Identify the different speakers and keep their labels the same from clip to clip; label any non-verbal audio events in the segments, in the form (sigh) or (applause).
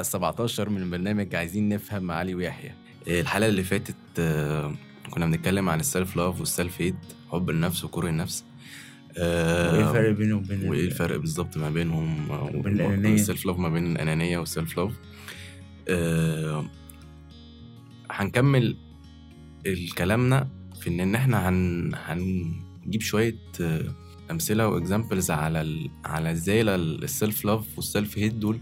Speaker 1: الحلقة 17 من برنامج عايزين نفهم مع علي ويحيى. الحلقة اللي فاتت آه، كنا بنتكلم عن ال self love وال self hate حب النفس وكره النفس. آه،
Speaker 2: وإيه الفرق بينه وبين
Speaker 1: وإيه
Speaker 2: ال-
Speaker 1: الفرق بالظبط ما بينهم؟
Speaker 2: وبين الأنانية.
Speaker 1: ال self love ما بين الأنانية وال self love آه، هنكمل كلامنا في إن إن إحنا هن هنجيب شوية آه، أمثلة و examples على ال... على إزاي ال self love وال self hate دول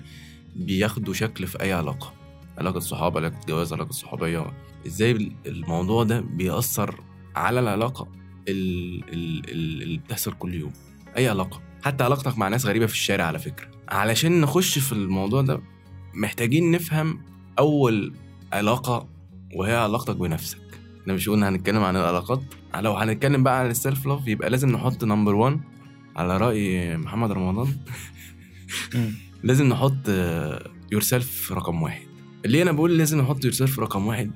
Speaker 1: بياخدوا شكل في أي علاقة علاقة صحاب علاقة جواز علاقة صحوبية. إزاي الموضوع ده بيأثر على العلاقة ال- ال- ال- اللي بتحصل كل يوم. أي علاقة. حتى علاقتك مع ناس غريبة في الشارع على فكرة. علشان نخش في الموضوع ده محتاجين نفهم أول علاقة وهي علاقتك بنفسك. إحنا مش قلنا هنتكلم عن العلاقات. لو هنتكلم بقى عن ال self love يبقى لازم نحط number 1 على رأي محمد رمضان. (laughs) لازم نحط yourself رقم واحد. ليه أنا بقول لازم نحط yourself رقم واحد؟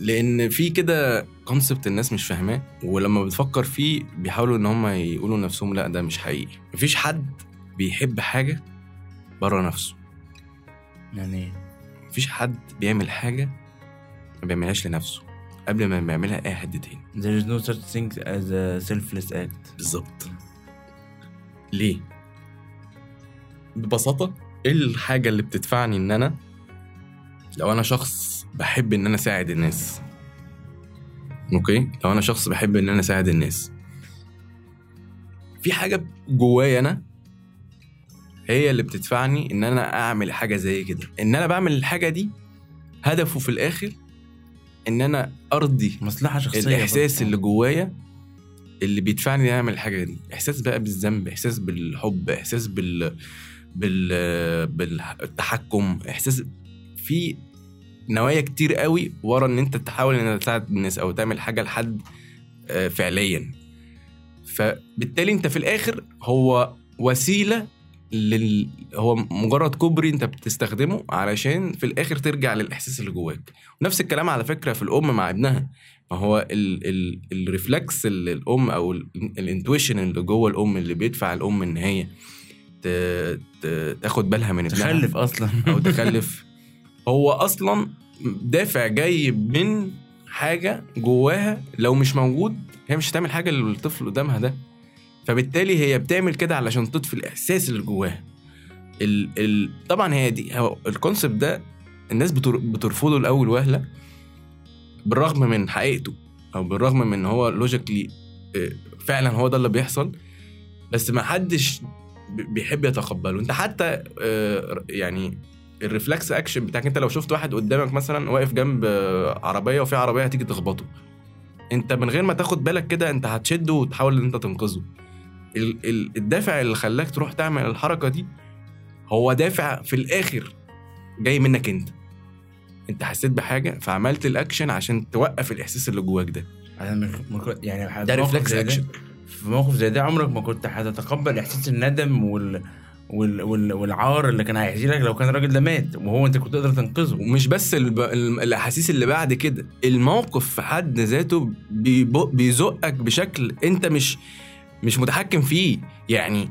Speaker 1: لأن في كده concept الناس مش فاهماه ولما بتفكر فيه بيحاولوا إن هم يقولوا لنفسهم لا ده مش حقيقي. مفيش حد بيحب حاجة بره نفسه.
Speaker 2: يعني؟
Speaker 1: مفيش حد بيعمل حاجة ما بيعملهاش لنفسه قبل ما بيعملها أي حد تاني.
Speaker 2: There is no such thing as a selfless act.
Speaker 1: بالظبط. ليه؟ ببساطة إيه الحاجة اللي بتدفعني إن أنا لو أنا شخص بحب إن أنا أساعد الناس؟ أوكي؟ لو أنا شخص بحب إن أنا أساعد الناس. في حاجة جوايا أنا هي اللي بتدفعني إن أنا أعمل حاجة زي كده. إن أنا بعمل الحاجة دي هدفه في الآخر إن أنا أرضي
Speaker 2: مصلحة شخصية
Speaker 1: الإحساس
Speaker 2: برضه.
Speaker 1: اللي جوايا اللي بيدفعني اني أعمل الحاجة دي. إحساس بقى بالذنب إحساس بالحب إحساس بال بال بالتحكم. إحساس في نوايا كتير قوي ورا إن أنت تحاول إن تساعد الناس أو تعمل حاجة لحد آه، فعليا. فبالتالي أنت في الآخر هو وسيلة لل... هو مجرد كوبري أنت بتستخدمه علشان في الآخر ترجع للإحساس اللي جواك. ونفس الكلام على فكرة في الأم مع ابنها. ما هو ال... ال... ال reflex اللي الأم أو ال intuition اللي جوه الأم اللي بيدفع الأم ان هي. تاخد بالها من ابنها.
Speaker 2: تخلف أصلا. (laughs)
Speaker 1: أو تخلف. هو أصلا دافع جاي من حاجة جواها لو مش موجود هي مش هتعمل حاجة للطفل قدامها ده. فبالتالي هي بتعمل كده علشان تطفي الإحساس اللي جواها. ال ال طبعا هي دي ال concept ده الناس بتر بترفضه لاول وهله بالرغم من حقيقته أو بالرغم من إن هو logically فعلا هو ده اللي بيحصل. بس ما حدش بيحب يتقبله. انت حتى آه، يعني ال reflex action بتاعك انت لو شفت واحد قدامك مثلا واقف جنب آه، عربية وفي عربية هتيجي تخبطه. انت من غير ما تاخد بالك كده انت هتشده وتحاول ان انت تنقذه. ال- ال- الدافع اللي خلاك تروح تعمل الحركة دي هو دافع في الآخر جاي منك انت. انت حسيت بحاجة فعملت الاكشن عشان توقف الإحساس اللي جواك ده.
Speaker 2: يعني
Speaker 1: ده
Speaker 2: reflex
Speaker 1: action
Speaker 2: في موقف زي ده عمرك ما كنت هتتقبل إحساس الندم وال وال وال والعار اللي كان هييجي لك لو كان الراجل ده مات وهو أنت كنت تقدر تنقذه
Speaker 1: ومش بس الب... ال- الأحاسيس اللي بعد كده الموقف في حد ذاته. بيزقك بشكل أنت مش مش متحكم فيه يعني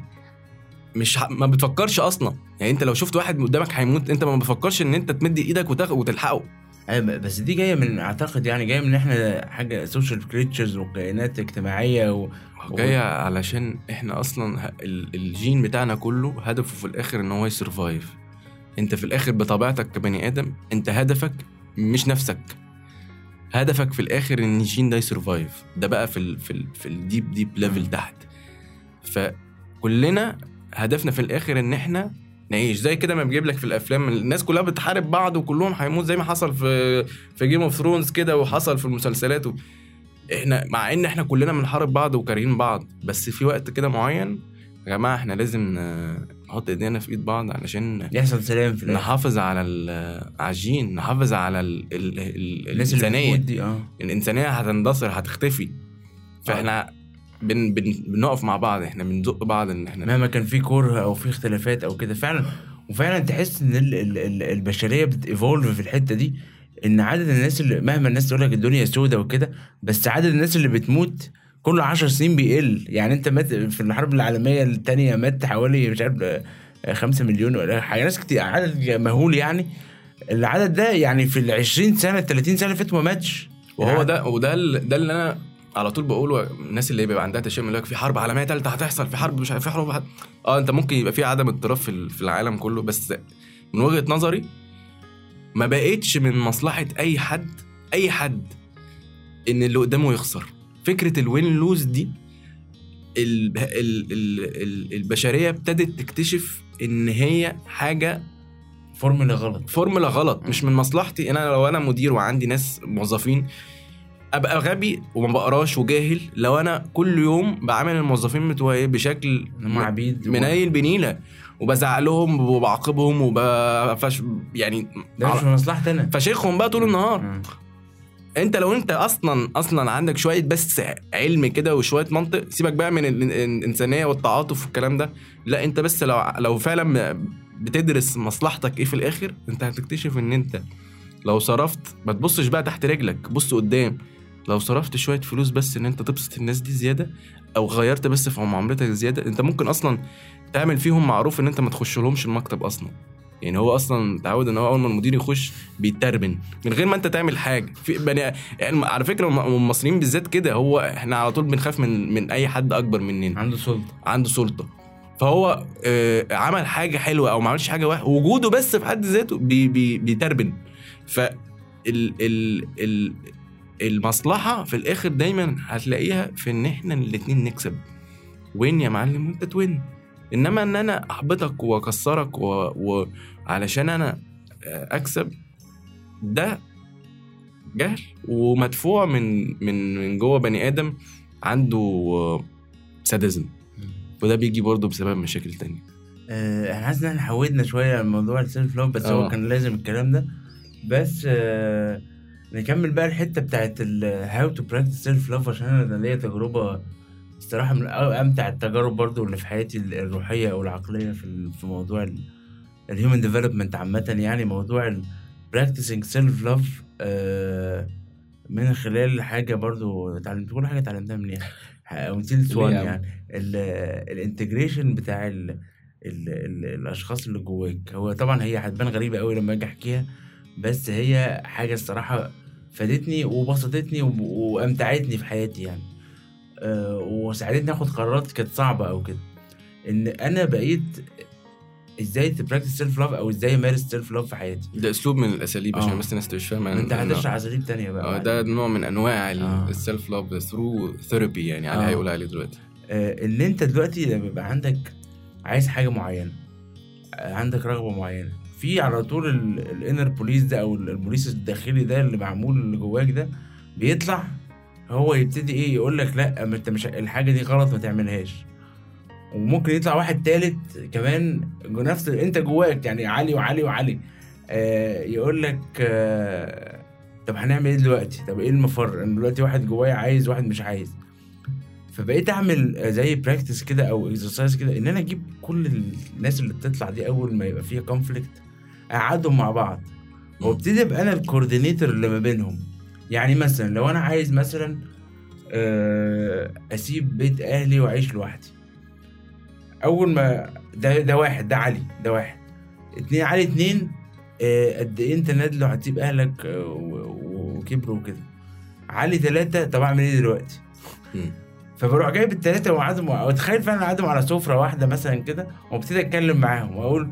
Speaker 1: مش ه... ما بتفكرش أصلا يعني أنت لو شفت واحد قدامك هيموت أنت ما بتفكرش إن أنت تمد إيدك. وتلحقه
Speaker 2: بس دي جاية من أعتقد يعني جاية من إحنا حاجة social creatures وكائنات اجتماعية و...
Speaker 1: جاية علشان إحنا أصلا الجين بتاعنا كله هدفه في الآخر إن هو ي survive أنت في الآخر بطبيعتك كبني آدم أنت هدفك مش نفسك. هدفك في الآخر إن الجين ده ي survive ده بقى في ال في ال في ال deep deep level تحت. فكلنا هدفنا في الآخر إن إحنا نعيش. زي كده ما بيجيب لك في الأفلام. الناس كلها بتحارب بعض وكلهم هيموت زي ما حصل في في Game of Thrones كده وحصل في المسلسلات و... إحنا مع إن إحنا كلنا بنحارب بعض وكارهين بعض بس في وقت كده معين يا جماعة إحنا لازم نحط إيدينا في إيد بعض علشان
Speaker 2: يحصل سلام في الآخر.
Speaker 1: نحافظ على ال- على الجين نحافظ على ال ال ال
Speaker 2: الناس الإنسانية. دي آه.
Speaker 1: الإنسانية هتندثر هتختفي. فاحنا بن بن بنقف مع بعض إحنا بنزق بعض إن إحنا
Speaker 2: مهما كان في كره أو في اختلافات أو كده فعلا. وفعلا تحس إن ال ال ال البشرية بتيفولف في الحتة دي إن عدد الناس اللي مهما الناس تقول لك الدنيا سودة وكده بس عدد الناس اللي بتموت كل عشر سنين بيقل. يعني أنت مات في الحرب العالمية الثانية مات حوالي مش عارف آه، آه، خمسة مليون ولا حاجة. ناس كتير عدد مهول يعني. العدد ده يعني في ال 20 سنة 30 سنة فاتوا ما ماتش.
Speaker 1: وهو ده وده ده اللي أنا على طول بقوله الناس اللي بيبقى عندها تشاؤم يقول لك في حرب عالمية ثالثه هتحصل في حرب مش عارف في حرب هت... آه أنت ممكن يبقى في عدم اضطراب في ال- في العالم كله بس من وجهة نظري ما بقتش من مصلحة أي حد أي حد إن اللي قدامه يخسر. فكرة ال win lose دي ال... ال... ال... ال... البشرية ابتدت تكتشف إن هي حاجة
Speaker 2: فورمولا غلط.
Speaker 1: فورمولا غلط مش من مصلحتي. أنا لو أنا مدير وعندي ناس موظفين أبقى غبي وما بقراش وجاهل لو أنا كل يوم بعامل الموظفين بتوعي بشكل
Speaker 2: هم عبيد
Speaker 1: منايل بنيلة. وبزعق لهم وبعاقبهم وبفش يعني
Speaker 2: ده مش في مصلحتي أنا.
Speaker 1: فشيخهم بقى طول النهار.
Speaker 2: مم.
Speaker 1: أنت لو أنت أصلا أصلا عندك شوية بس علم كده وشوية منطق سيبك بقى من ال- ال- الإنسانية والتعاطف والكلام ده. لا أنت بس لو لو فعلا بتدرس مصلحتك إيه في الآخر أنت هتكتشف إن أنت لو صرفت ما تبصش بقى تحت رجلك بص قدام. لو صرفت شوية فلوس بس إن أنت تبسط الناس دي زيادة أو غيرت بس في معاملتك زيادة أنت ممكن أصلا تعمل فيهم معروف إن أنت ما تخش لهمش المكتب أصلا. يعني هو أصلا متعود إن هو أول ما المدير يخش بيتربن من غير ما أنت تعمل حاجة. في بني يعني على فكرة الم- المصريين بالذات كده هو إحنا على طول بنخاف من من أي حد أكبر مننا.
Speaker 2: عنده سلطة.
Speaker 1: عنده سلطة. فهو آه، عمل حاجة حلوة أو ما عملش حاجة وحشه وجوده بس في حد ذاته بي بي بيتربن ف ال ال ال المصلحة في الآخر دايما هتلاقيها في إن إحنا الاتنين نكسب. win يا معلم وأنت ت win إنما إن أنا أحبطك وأكسرك و... وعلشان أنا آه، أكسب ده جهل ومدفوع من من من جوه بني آدم عنده sadism وده بيجي برضه بسبب مشاكل تانية.
Speaker 2: آه، أنا حاسس إن إحنا حودنا شوية عن موضوع ال self love بس هو
Speaker 1: آه.
Speaker 2: كان لازم الكلام ده. بس آه نكمل بقى الحتة بتاعت how to practice self love عشان أنا ليا تجربة الصراحة من أمتع التجارب برضو اللي في حياتي الروحية أو العقلية في في موضوع ال human development عامة يعني موضوع practicing self love من خلال حاجة برضو اتعلمت كل حاجة اتعلمتها من يعني أو تيلز
Speaker 1: ليه
Speaker 2: وان
Speaker 1: يا عم؟
Speaker 2: يعني ال integration بتاع ال ال ال الأشخاص اللي جواك هو طبعا هي هتبان غريبة قوي لما أجي أحكيها بس هي حاجة الصراحة فادتني وبسطتني وب- وأمتعتني في حياتي يعني أه وساعدتني آخد قرارات كانت صعبة أو كده إن أنا بقيت إزاي ت practice self love أو إزاي أمارس self love في حياتي
Speaker 1: ده أسلوب من الأساليب عشان
Speaker 2: آه.
Speaker 1: بس الناس مش فاهمه أنت
Speaker 2: هتشرح أساليب تانية بقى
Speaker 1: آه،. ده نوع من أنواع
Speaker 2: آه.
Speaker 1: ال self love through therapy يعني على
Speaker 2: آه.
Speaker 1: هيقول عليه دلوقتي
Speaker 2: آه، إن أنت دلوقتي لما يبقى عندك عايز حاجة معينة آه، عندك رغبة معينة في على طول ال inner police ده أو البوليس الداخلي ده اللي معمول اللي جواك ده بيطلع هو يبتدي إيه يقول لك لأ ما أنت مش الحاجة دي غلط ما تعملهاش. وممكن يطلع واحد تالت كمان نفس أنت جواك يعني علي وعلي وعلي آه يقول لك آه طب هنعمل إيه دلوقتي؟ طب إيه المفر؟ إن دلوقتي واحد جوايا عايز واحد مش عايز. فبقيت أعمل زي practice كده أو exercise كده إن أنا أجيب كل الناس اللي بتطلع دي أول ما يبقى فيها conflict اقعدهم مع بعض. وابتدي أبقى أنا ال coordinator اللي ما بينهم. يعني مثلا لو أنا عايز مثلا آه، أسيب بيت أهلي وأعيش لوحدي. أول ما ده ده واحد ده علي ده واحد. اتنين علي اتنين آه، قد إيه أنت ندل وهتسيب أهلك آه، وكبروا وكده. علي تلاتة طب أعمل إيه دلوقتي. فبروح جايب التلاتة وقعدهم وأتخيل فعلا قعدهم على سفرة واحدة مثلا كده وابتدي أتكلم معاهم وأقول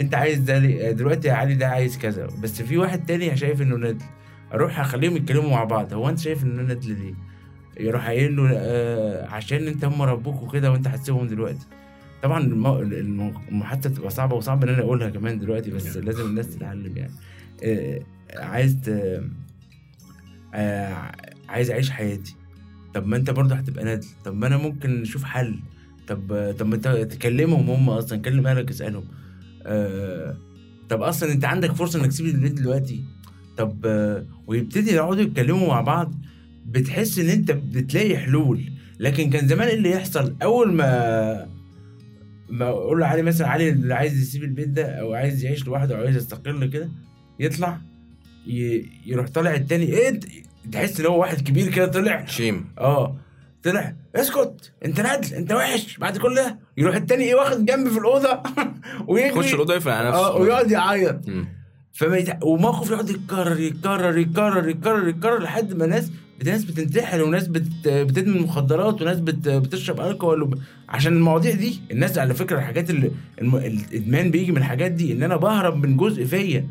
Speaker 2: انت عايز ده ليه؟ دلوقتي يا علي ده عايز كذا. بس في واحد تاني شايف انه ندل أروح اخليهم يتكلموا مع بعض. هو انت شايف انه ندل ليه؟ يروح قايل له آه عشان انت هم ربوك وكده وانت هتسيبهم دلوقتي. طبعا المحادثة بتبقى صعبة وصعب إن أنا أقولها كمان دلوقتي بس لازم الناس تتعلم يعني. آه عايز ت... آه عايز أعيش حياتي. طب ما أنت برضه هتبقى نادل طب ما أنا ممكن نشوف حل. طب طب ما انت تكلمهم هم أصلا كلم أهلك اسألهم. آه طب أصلا أنت عندك فرصة إنك تسيب البيت دلوقتي؟ طب آه ويبتدي يقعدوا يتكلموا مع بعض بتحس إن أنت بتلاقي حلول. لكن كان زمان اللي يحصل أول ما ما أقول له علي مثلا علي اللي عايز يسيب البيت ده أو عايز يعيش لوحده أو عايز يستقل كده يطلع. يروح طالع التاني. إيه تحس إن هو واحد كبير كده طلع؟
Speaker 1: شيم.
Speaker 2: آه. طلع اسكت انت ندل انت وحش. بعد كل ده يروح التاني إيه واخد جنب في الأوضة (laughs) ويجري
Speaker 1: يخش الأوضة يقفل على
Speaker 2: آه
Speaker 1: نفسه
Speaker 2: ويقعد يعيط. فما يت... وموقف يقعد يتكرر يتكرر يتكرر يتكرر يتكرر لحد ما ناس ناس بتنتحر وناس بت... بتدمن مخدرات وناس بت... بتشرب الكحول وب... عشان المواضيع دي. الناس على فكرة الحاجات اللي الم... الإدمان بيجي من الحاجات دي. إن أنا بهرب من جزء فيا.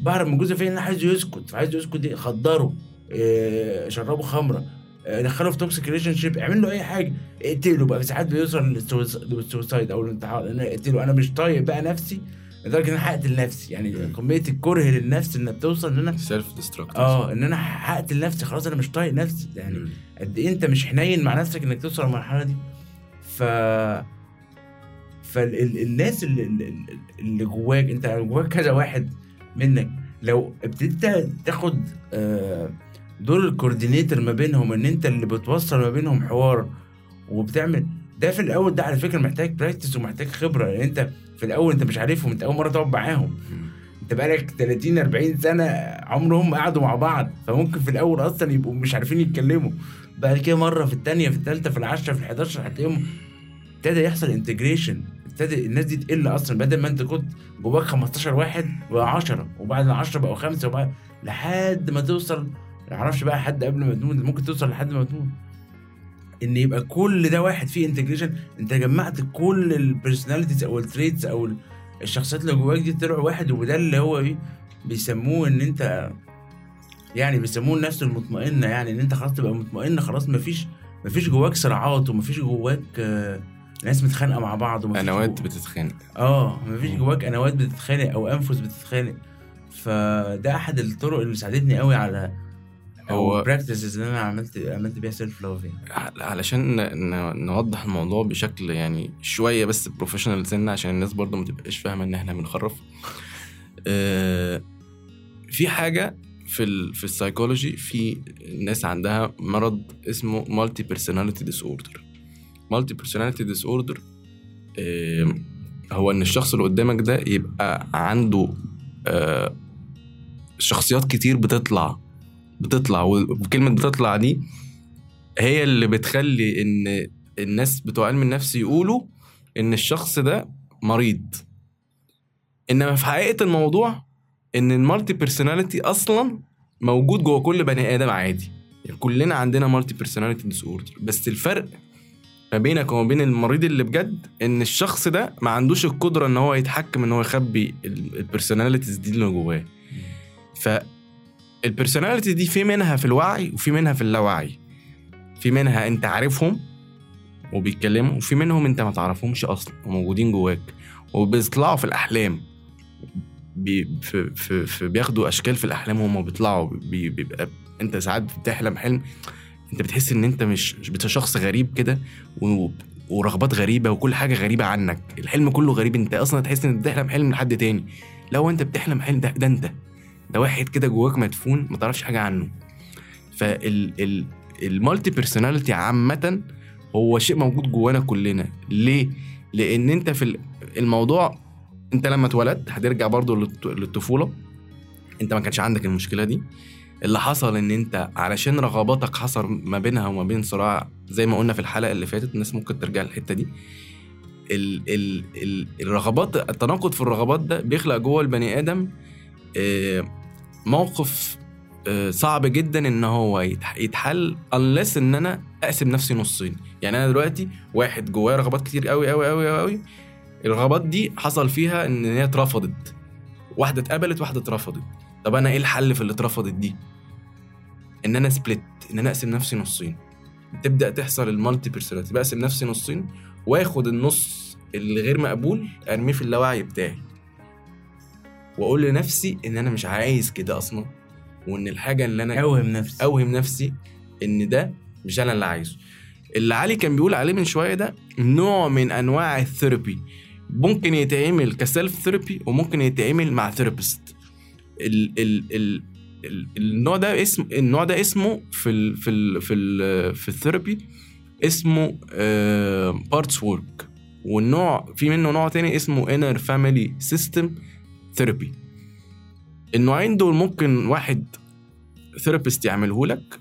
Speaker 2: بهرب من جزء فيا إن أنا عايزه يسكت. فعايز يسكت دي خدره إيه... شربه خمرة. دخله في toxic relationship اعمل له أي حاجة. اقتله بقى. ساعات بيوصل لل suicide أو الانتحار. إن أنا اقتله. أنا مش طايق بقى نفسي لدرجة إن أنا هقتل نفسي يعني. كمية الكره للنفس انها بتوصل إن أنا
Speaker 1: self destructive
Speaker 2: آه إن أنا هقتل نفسي خلاص أنا مش طايق نفسي. يعني قد إيه أنت مش حنين مع نفسك إنك توصل للمرحلة دي؟ ف فالناس اللي, اللي- اللي جواك أنت جواك كذا واحد منك. لو ابتديت تاخد آه، دور ال coordinator ما بينهم إن أنت اللي بتوصل ما بينهم حوار وبتعمل. ده في الأول ده على فكرة محتاج practice ومحتاج خبرة لأن أنت في الأول أنت مش عارفهم أنت أول مرة تقعد معاهم. أنت بقالك 30 40 سنة عمرهم قعدوا مع بعض فممكن في الأول أصلا يبقوا مش عارفين يتكلموا. بعد كده مرة في الثانية في الثالثه في العشره في ال11 هتلاقيهم ابتدى يحصل integration ابتدى الناس دي تقل أصلا. بدل ما أنت كنت جواك 15 واحد بقى 10 وبعد ال 10 بقوا خمسة وبعد لحد ما توصل ما أعرفش بقى حد قبل ما تموت ممكن توصل لحد ما تموت. إن يبقى كل ده واحد فيه integration أنت جمعت كل ال personalities أو ال traits أو ال- الشخصيات اللي جواك دي طلعوا واحد وده اللي هو إيه بيسموه إن أنت يعني بيسموه النفس المطمئنة يعني إن أنت خلاص تبقى مطمئن خلاص مفيش مفيش جواك صراعات ومفيش جواك آه، ناس متخانقة مع بعض ومفيش أنوات
Speaker 1: بتتخانق.
Speaker 2: آه مفيش جواك أنوات بتتخانق أو أنفس بتتخانق. فده أحد الطرق اللي ساعدتني قوي على
Speaker 1: هو-
Speaker 2: practices اللي أنا عملت عملت بيها self love يعني.
Speaker 1: ع- علشان نوضح الموضوع بشكل يعني شوية بس professional سنة عشان الناس برضو ما تبقاش فاهمة إن إحنا بنخرف. آه، في حاجة في ال في السايكولوجي في ناس عندها مرض اسمه multi personality disorder multi personality disorder هو إن الشخص اللي قدامك ده يبقى عنده آه، شخصيات كتير بتطلع بتطلع وكلمة بتطلع دي هي اللي بتخلي إن الناس بتوع علم النفس يقولوا إن الشخص ده مريض. إنما في حقيقة الموضوع إن ال multi personality أصلا موجود جوه كل بني آدم عادي. يعني كلنا عندنا multi personality disorder بس الفرق ما بينك وما بين المريض اللي بجد إن الشخص ده ما عندوش القدرة إن هو يتحكم إن هو يخبي ال personalities دي اللي جواه. ف ال personality دي في منها في الوعي وفي منها في اللاوعي. في منها انت عارفهم وبيتكلموا وفي منهم انت ما تعرفهمش أصلا وموجودين جواك. وبيطلعوا في الأحلام. بي في في في بياخدوا أشكال في الأحلام وهم بيطلعوا بي بيبقى انت ساعات بتحلم حلم انت بتحس ان انت مش شخص غريب كده ورغبات غريبة وكل حاجة غريبة عنك. الحلم كله غريب انت أصلا تحس إن أنت بتحلم حلم لحد تاني. لو انت بتحلم حلم ده, ده انت. ده واحد كده جواك مدفون ما تعرفش حاجة عنه. فال ال ال multi personality عامة هو شيء موجود جوانا كلنا. ليه؟ لأن أنت في ال- الموضوع أنت لما اتولدت هترجع برضو للط- للطفولة. أنت ما كانش عندك المشكلة دي. اللي حصل إن أنت علشان رغباتك حصل ما بينها وما بين صراع زي ما قلنا في الحلقة اللي فاتت الناس ممكن ترجع للحتة دي. ال ال ال الرغبات التناقض في الرغبات ده بيخلق جوه البني آدم آه، موقف آه، صعب جدا إن هو يتح- يتحل unless إن أنا أقسم نفسي نصين. يعني أنا دلوقتي واحد جواه رغبات كتير قوي قوي قوي قوي الرغبات دي حصل فيها إن هي اترفضت. واحدة اتقبلت واحدة اترفضت. طب أنا إيه الحل في اللي اترفضت دي؟ إن أنا split إن أنا أقسم نفسي نصين. تبدأ تحصل ال multi personality بقسم نفسي نصين وآخد النص اللي غير مقبول أرميه في اللاوعي بتاعي. وأقول لنفسي إن أنا مش عايز كده أصلا وإن الحاجة اللي أنا
Speaker 2: أوهم نفسي.
Speaker 1: أوهم نفسي إن ده مش أنا اللي عايزه. اللي علي كان بيقول عليه من شوية ده نوع من أنواع ال therapy. ممكن يتعمل ك self therapy وممكن يتعمل مع therapist ال ال ال ال النوع ده اسم النوع ده اسمه في ال في ال في ال في ال therapy اسمه parts work والنوع في منه نوع تاني اسمه inner family system therapy النوعين دول ممكن واحد therapist يعمله لك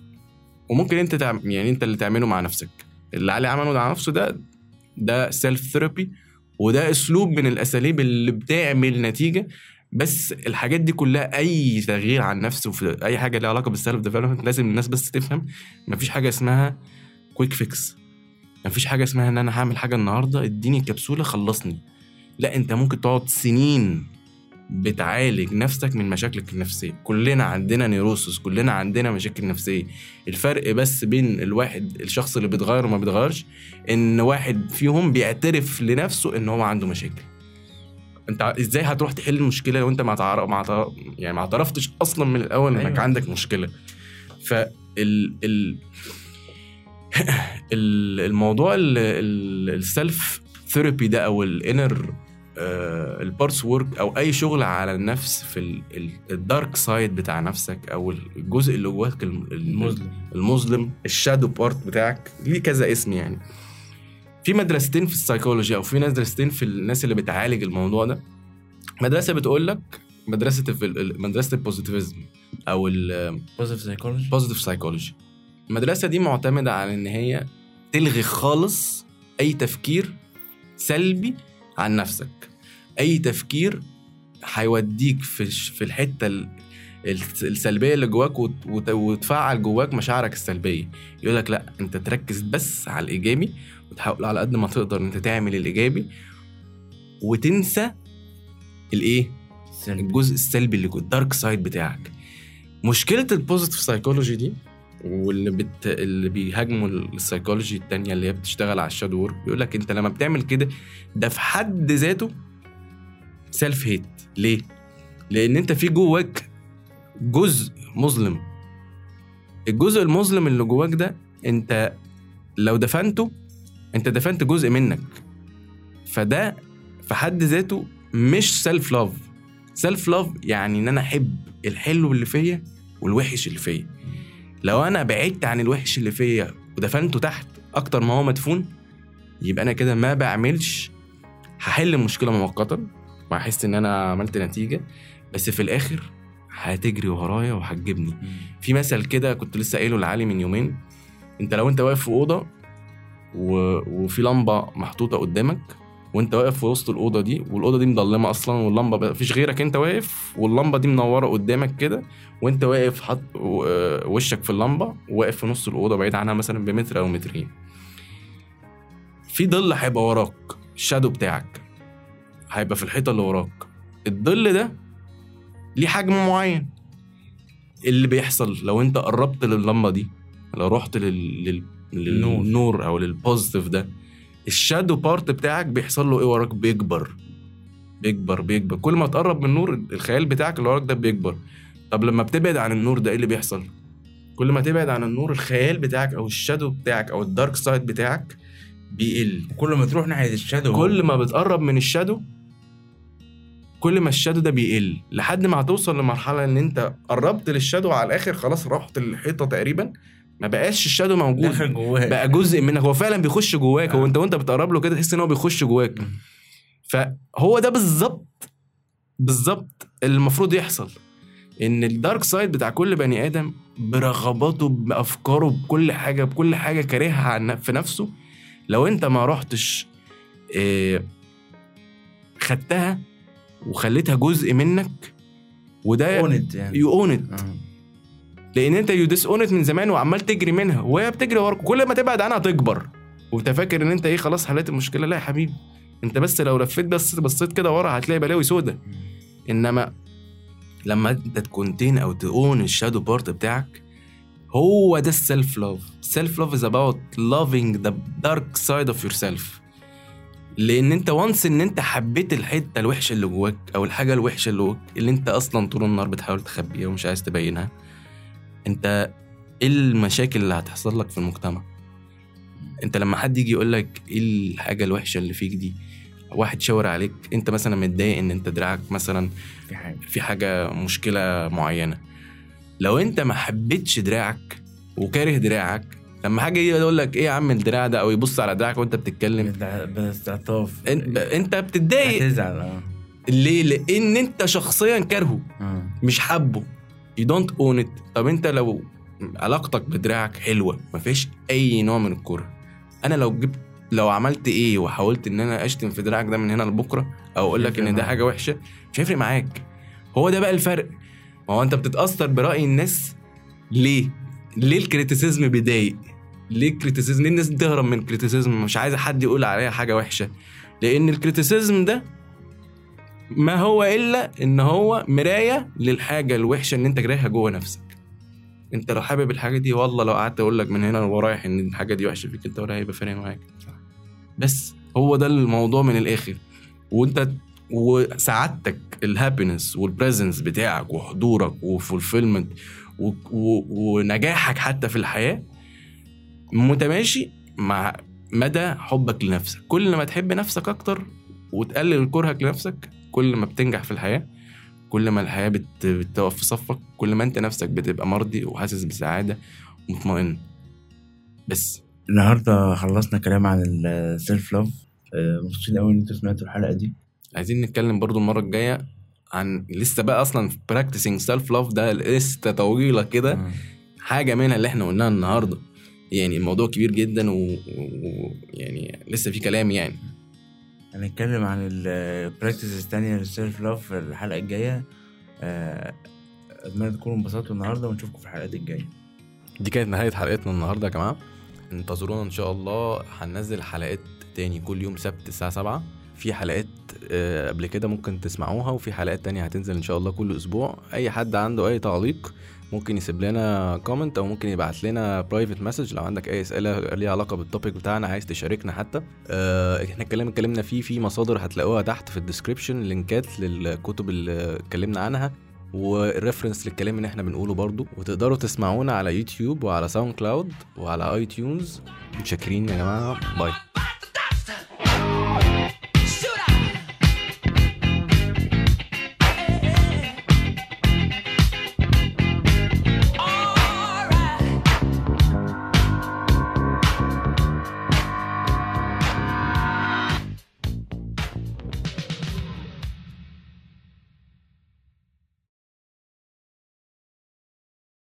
Speaker 1: وممكن أنت تعم... يعني أنت اللي تعمله مع نفسك. اللي علي عمله مع نفسه ده ده self therapy وده أسلوب من الأساليب اللي بتعمل نتيجة. بس الحاجات دي كلها أي تغيير عن نفسه في أي حاجة ليها علاقة بال self development لازم الناس بس تفهم. مفيش حاجة اسمها quick fix مفيش حاجة اسمها إن أنا هعمل حاجة النهارده إديني كبسولة خلصني. لا أنت ممكن تقعد سنين بتعالج نفسك من مشاكلك النفسية. كلنا عندنا neurosis كلنا عندنا مشاكل نفسية. الفرق بس بين الواحد الشخص اللي بيتغير وما بيتغيرش إن واحد فيهم بيعترف لنفسه إن هو عنده مشاكل. أنت إزاي هتروح تحل المشكلة لو انت ما تعرف ما تعرف يعني ما اعترفتش أصلا من الأول إنك
Speaker 2: أيوة.
Speaker 1: عندك مشكلة. فال ال ال- الموضوع ال self therapy ده أو ال inner ال parts work أو أي شغل على النفس في ال dark side بتاع نفسك أو الجزء اللي جواك الم-
Speaker 2: المظلم.
Speaker 1: المظلم ال shadow part بتاعك ليه كذا اسم يعني. في مدرستين في السايكولوجي أو في مدرستين في الناس اللي بتعالج الموضوع ده. مدرسة بتقول لك مدرسة مدرسة ال positivism أو positive
Speaker 2: psychology ال
Speaker 1: positive psychology المدرسة دي معتمدة على إن هي تلغي خالص أي تفكير سلبي عن نفسك. أي تفكير هيوديك في في الحتة ال- الس- السلبية اللي جواك وت- وت- وتفعل جواك مشاعرك السلبية. يقول لك لأ أنت تركز بس على الإيجابي وتحاول على قد ما تقدر إن أنت تعمل الإيجابي وتنسى
Speaker 2: الإيه؟
Speaker 1: الجزء السلبي اللي جوه ال dark side بتاعك. مشكلة ال positive psychology دي واللي بت... اللي بيهاجموا السايكولوجي التانية اللي هي بتشتغل على ال shadow work بيقول لك انت لما بتعمل كده ده في حد ذاته self hate ليه؟ لأن انت في جواك جزء مظلم. الجزء المظلم اللي جواك ده انت لو دفنته انت دفنت جزء منك. فده في حد ذاته مش self love self love يعني إن أنا أحب الحلو اللي فيا والوحش اللي فيا. لو أنا بعدت عن الوحش اللي فيا ودفنته تحت أكتر ما هو مدفون يبقى أنا كده ما بعملش هحل المشكلة مؤقتا وهحس إن أنا عملت نتيجة بس في الآخر هتجري ورايا وهتجيبني. في مثل كده كنت لسه قايله لعلي من يومين أنت لو أنت واقف في أوضة و... وفي لمبة محطوطة قدامك وانت واقف في وسط الأوضة دي والأوضة دي مضلمه أصلا واللمبة مفيش غيرك انت واقف واللمبة دي منورة قدامك كده وانت واقف حط و- آه، وشك في اللمبة وواقف في نص الأوضة بعيد عنها مثلا بمتر أو مترين. في ظل هيبقى وراك الشادو بتاعك هيبقى في الحيطة اللي وراك. الظل ده ليه حجم معين. اللي بيحصل لو انت قربت لللمبة دي لو رحت لل... لل... للنور أو لل positive ده؟ ال shadow part بتاعك بيحصل له إيه وراك؟ بيكبر. بيكبر بيكبر. كل ما تقرب من النور الخيال بتاعك اللي وراك ده بيكبر. طب لما بتبعد عن النور ده إيه اللي بيحصل؟ كل ما تبعد عن النور الخيال بتاعك أو ال shadow بتاعك أو ال dark side بتاعك بيقل.
Speaker 2: كل ما تروح ناحية ال shadow.
Speaker 1: كل ما بتقرب من ال shadow كل ما ال shadow ده بيقل. لحد ما هتوصل لمرحلة إن أنت قربت لل shadow على الآخر خلاص رحت للحيطة تقريبا. ما بقاش ال shadow
Speaker 2: موجود. جواك.
Speaker 1: بقى جزء منك. هو فعلا بيخش جواك. هو
Speaker 2: آه.
Speaker 1: انت وانت بتقرب له كده تحس ان هو بيخش جواك. فهو ده بالظبط بالظبط اللي المفروض يحصل. إن ال dark side بتاع كل بني آدم برغباته بأفكاره بكل حاجة بكل حاجة كارهها عن في نفسه لو انت ما رحتش آه خدتها وخليتها جزء منك و
Speaker 2: you owned it يعني.
Speaker 1: you own it
Speaker 2: آه.
Speaker 1: لأن انت you disown من زمان وعمال تجري منها وهي بتجري وراك كل ما تبعد عنها تكبر. وانت فاكر ان انت إيه خلاص حليت المشكلة. لا يا حبيبي انت بس لو لفيت بس بصيت كده ورا هتلاقي بلاوي سودا انما لما انت ت contain أو ت own ال shadow part بتاعك هو ده ال self love ال self love is about loving the dark side of yourself لأن انت once ان انت حبيت الحتة الوحشة اللي جواك أو الحاجة الوحشة اللي جواك اللي انت أصلا طول النهار بتحاول تخبيها ومش عايز تبينها انت إيه المشاكل اللي هتحصل لك في المجتمع؟ انت لما حد يجي يقول لك إيه الحاجة الوحشة اللي فيك دي واحد شاور عليك انت مثلا متضايق ان انت دراعك مثلا
Speaker 2: في حاجة.
Speaker 1: في حاجة مشكلة معينة. لو انت ما حبيتش دراعك وكاره دراعك لما حاجة يجي يقول لك إيه يا عم الدراع ده أو يبص على دراعك وانت بتتكلم
Speaker 2: باستعطاف
Speaker 1: انت, بتتضايق.
Speaker 2: هتزعل آه.
Speaker 1: ليه؟ لأن انت شخصيا كارهه
Speaker 2: آه.
Speaker 1: مش حابه. You don't own it. طب انت لو علاقتك بدراعك حلوة مفيش أي نوع من الكره. أنا لو جبت لو عملت إيه وحاولت إن أنا أشتم في دراعك ده من هنا لبكرة أو أقول لك إن ده. حاجة وحشة مش هيفرق معاك. هو ده بقى الفرق. ما هو أنت بتتأثر برأي الناس ليه؟ ليه ال criticism بيضايق؟ ليه ال criticism؟ ليه الناس بتهرب من ال criticism؟ مش عايزة حد يقول عليها حاجة وحشة. لأن ال criticism ده ما هو إلا إن هو مراية للحاجة الوحشة اللي أنت كارهها جوه نفسك. أنت لو حابب الحاجة دي والله لو قعدت أقول لك من هنا ورايح إن الحاجة دي وحشة فيك أنت ولا هيبقى فارق معاك. بس هو ده الموضوع من الآخر. وأنت وسعادتك ال happiness وال presence بتاعك وحضورك و fulfillment ونجاحك حتى في الحياة متماشي مع مدى حبك لنفسك. كل ما تحب نفسك أكتر وتقلل كرهك لنفسك كل ما بتنجح في الحياة كل ما الحياة بت... بتقف في صفك كل ما انت نفسك بتبقى مرضي وحاسس بسعادة ومطمئن. بس.
Speaker 2: النهارده خلصنا كلام عن ال self love مبسوطين قوي إن أنتوا سمعتوا الحلقة دي.
Speaker 1: عايزين نتكلم برضو المرة الجاية عن لسه بقى أصلا practicing self love ده لسه طويلة كده. حاجة منها اللي إحنا قلناها النهارده. يعني الموضوع كبير جدا ويعني و... يعني لسه في كلام يعني.
Speaker 2: هنتكلم عن ال practices التانية لل self love في الحلقة الجاية. آه، أتمنى تكونوا انبسطتوا النهاردة ونشوفكم في الحلقات الجاية.
Speaker 1: دي كانت نهاية حلقتنا النهارده يا جماعة. انتظرونا إن شاء الله. هننزل حلقات تاني كل يوم سبت الساعة 7 في حلقات آه، قبل كده ممكن تسمعوها وفي حلقات تانية هتنزل إن شاء الله كل أسبوع. أي حد عنده أي تعليق ممكن يسيب لنا comment أو ممكن يبعت لنا private message لو عندك أي أسئلة ليها علاقة بال topic بتاعنا عايز تشاركنا حتى. آه، إحنا الكلام اتكلمنا فيه في مصادر هتلاقوها تحت في ال description لينكات للكتب اللي اتكلمنا عنها وال reference للكلام اللي إحنا بنقوله برضو. وتقدروا تسمعونا على يوتيوب وعلى SoundCloud وعلى iTunes متشكرين يا جماعة. bye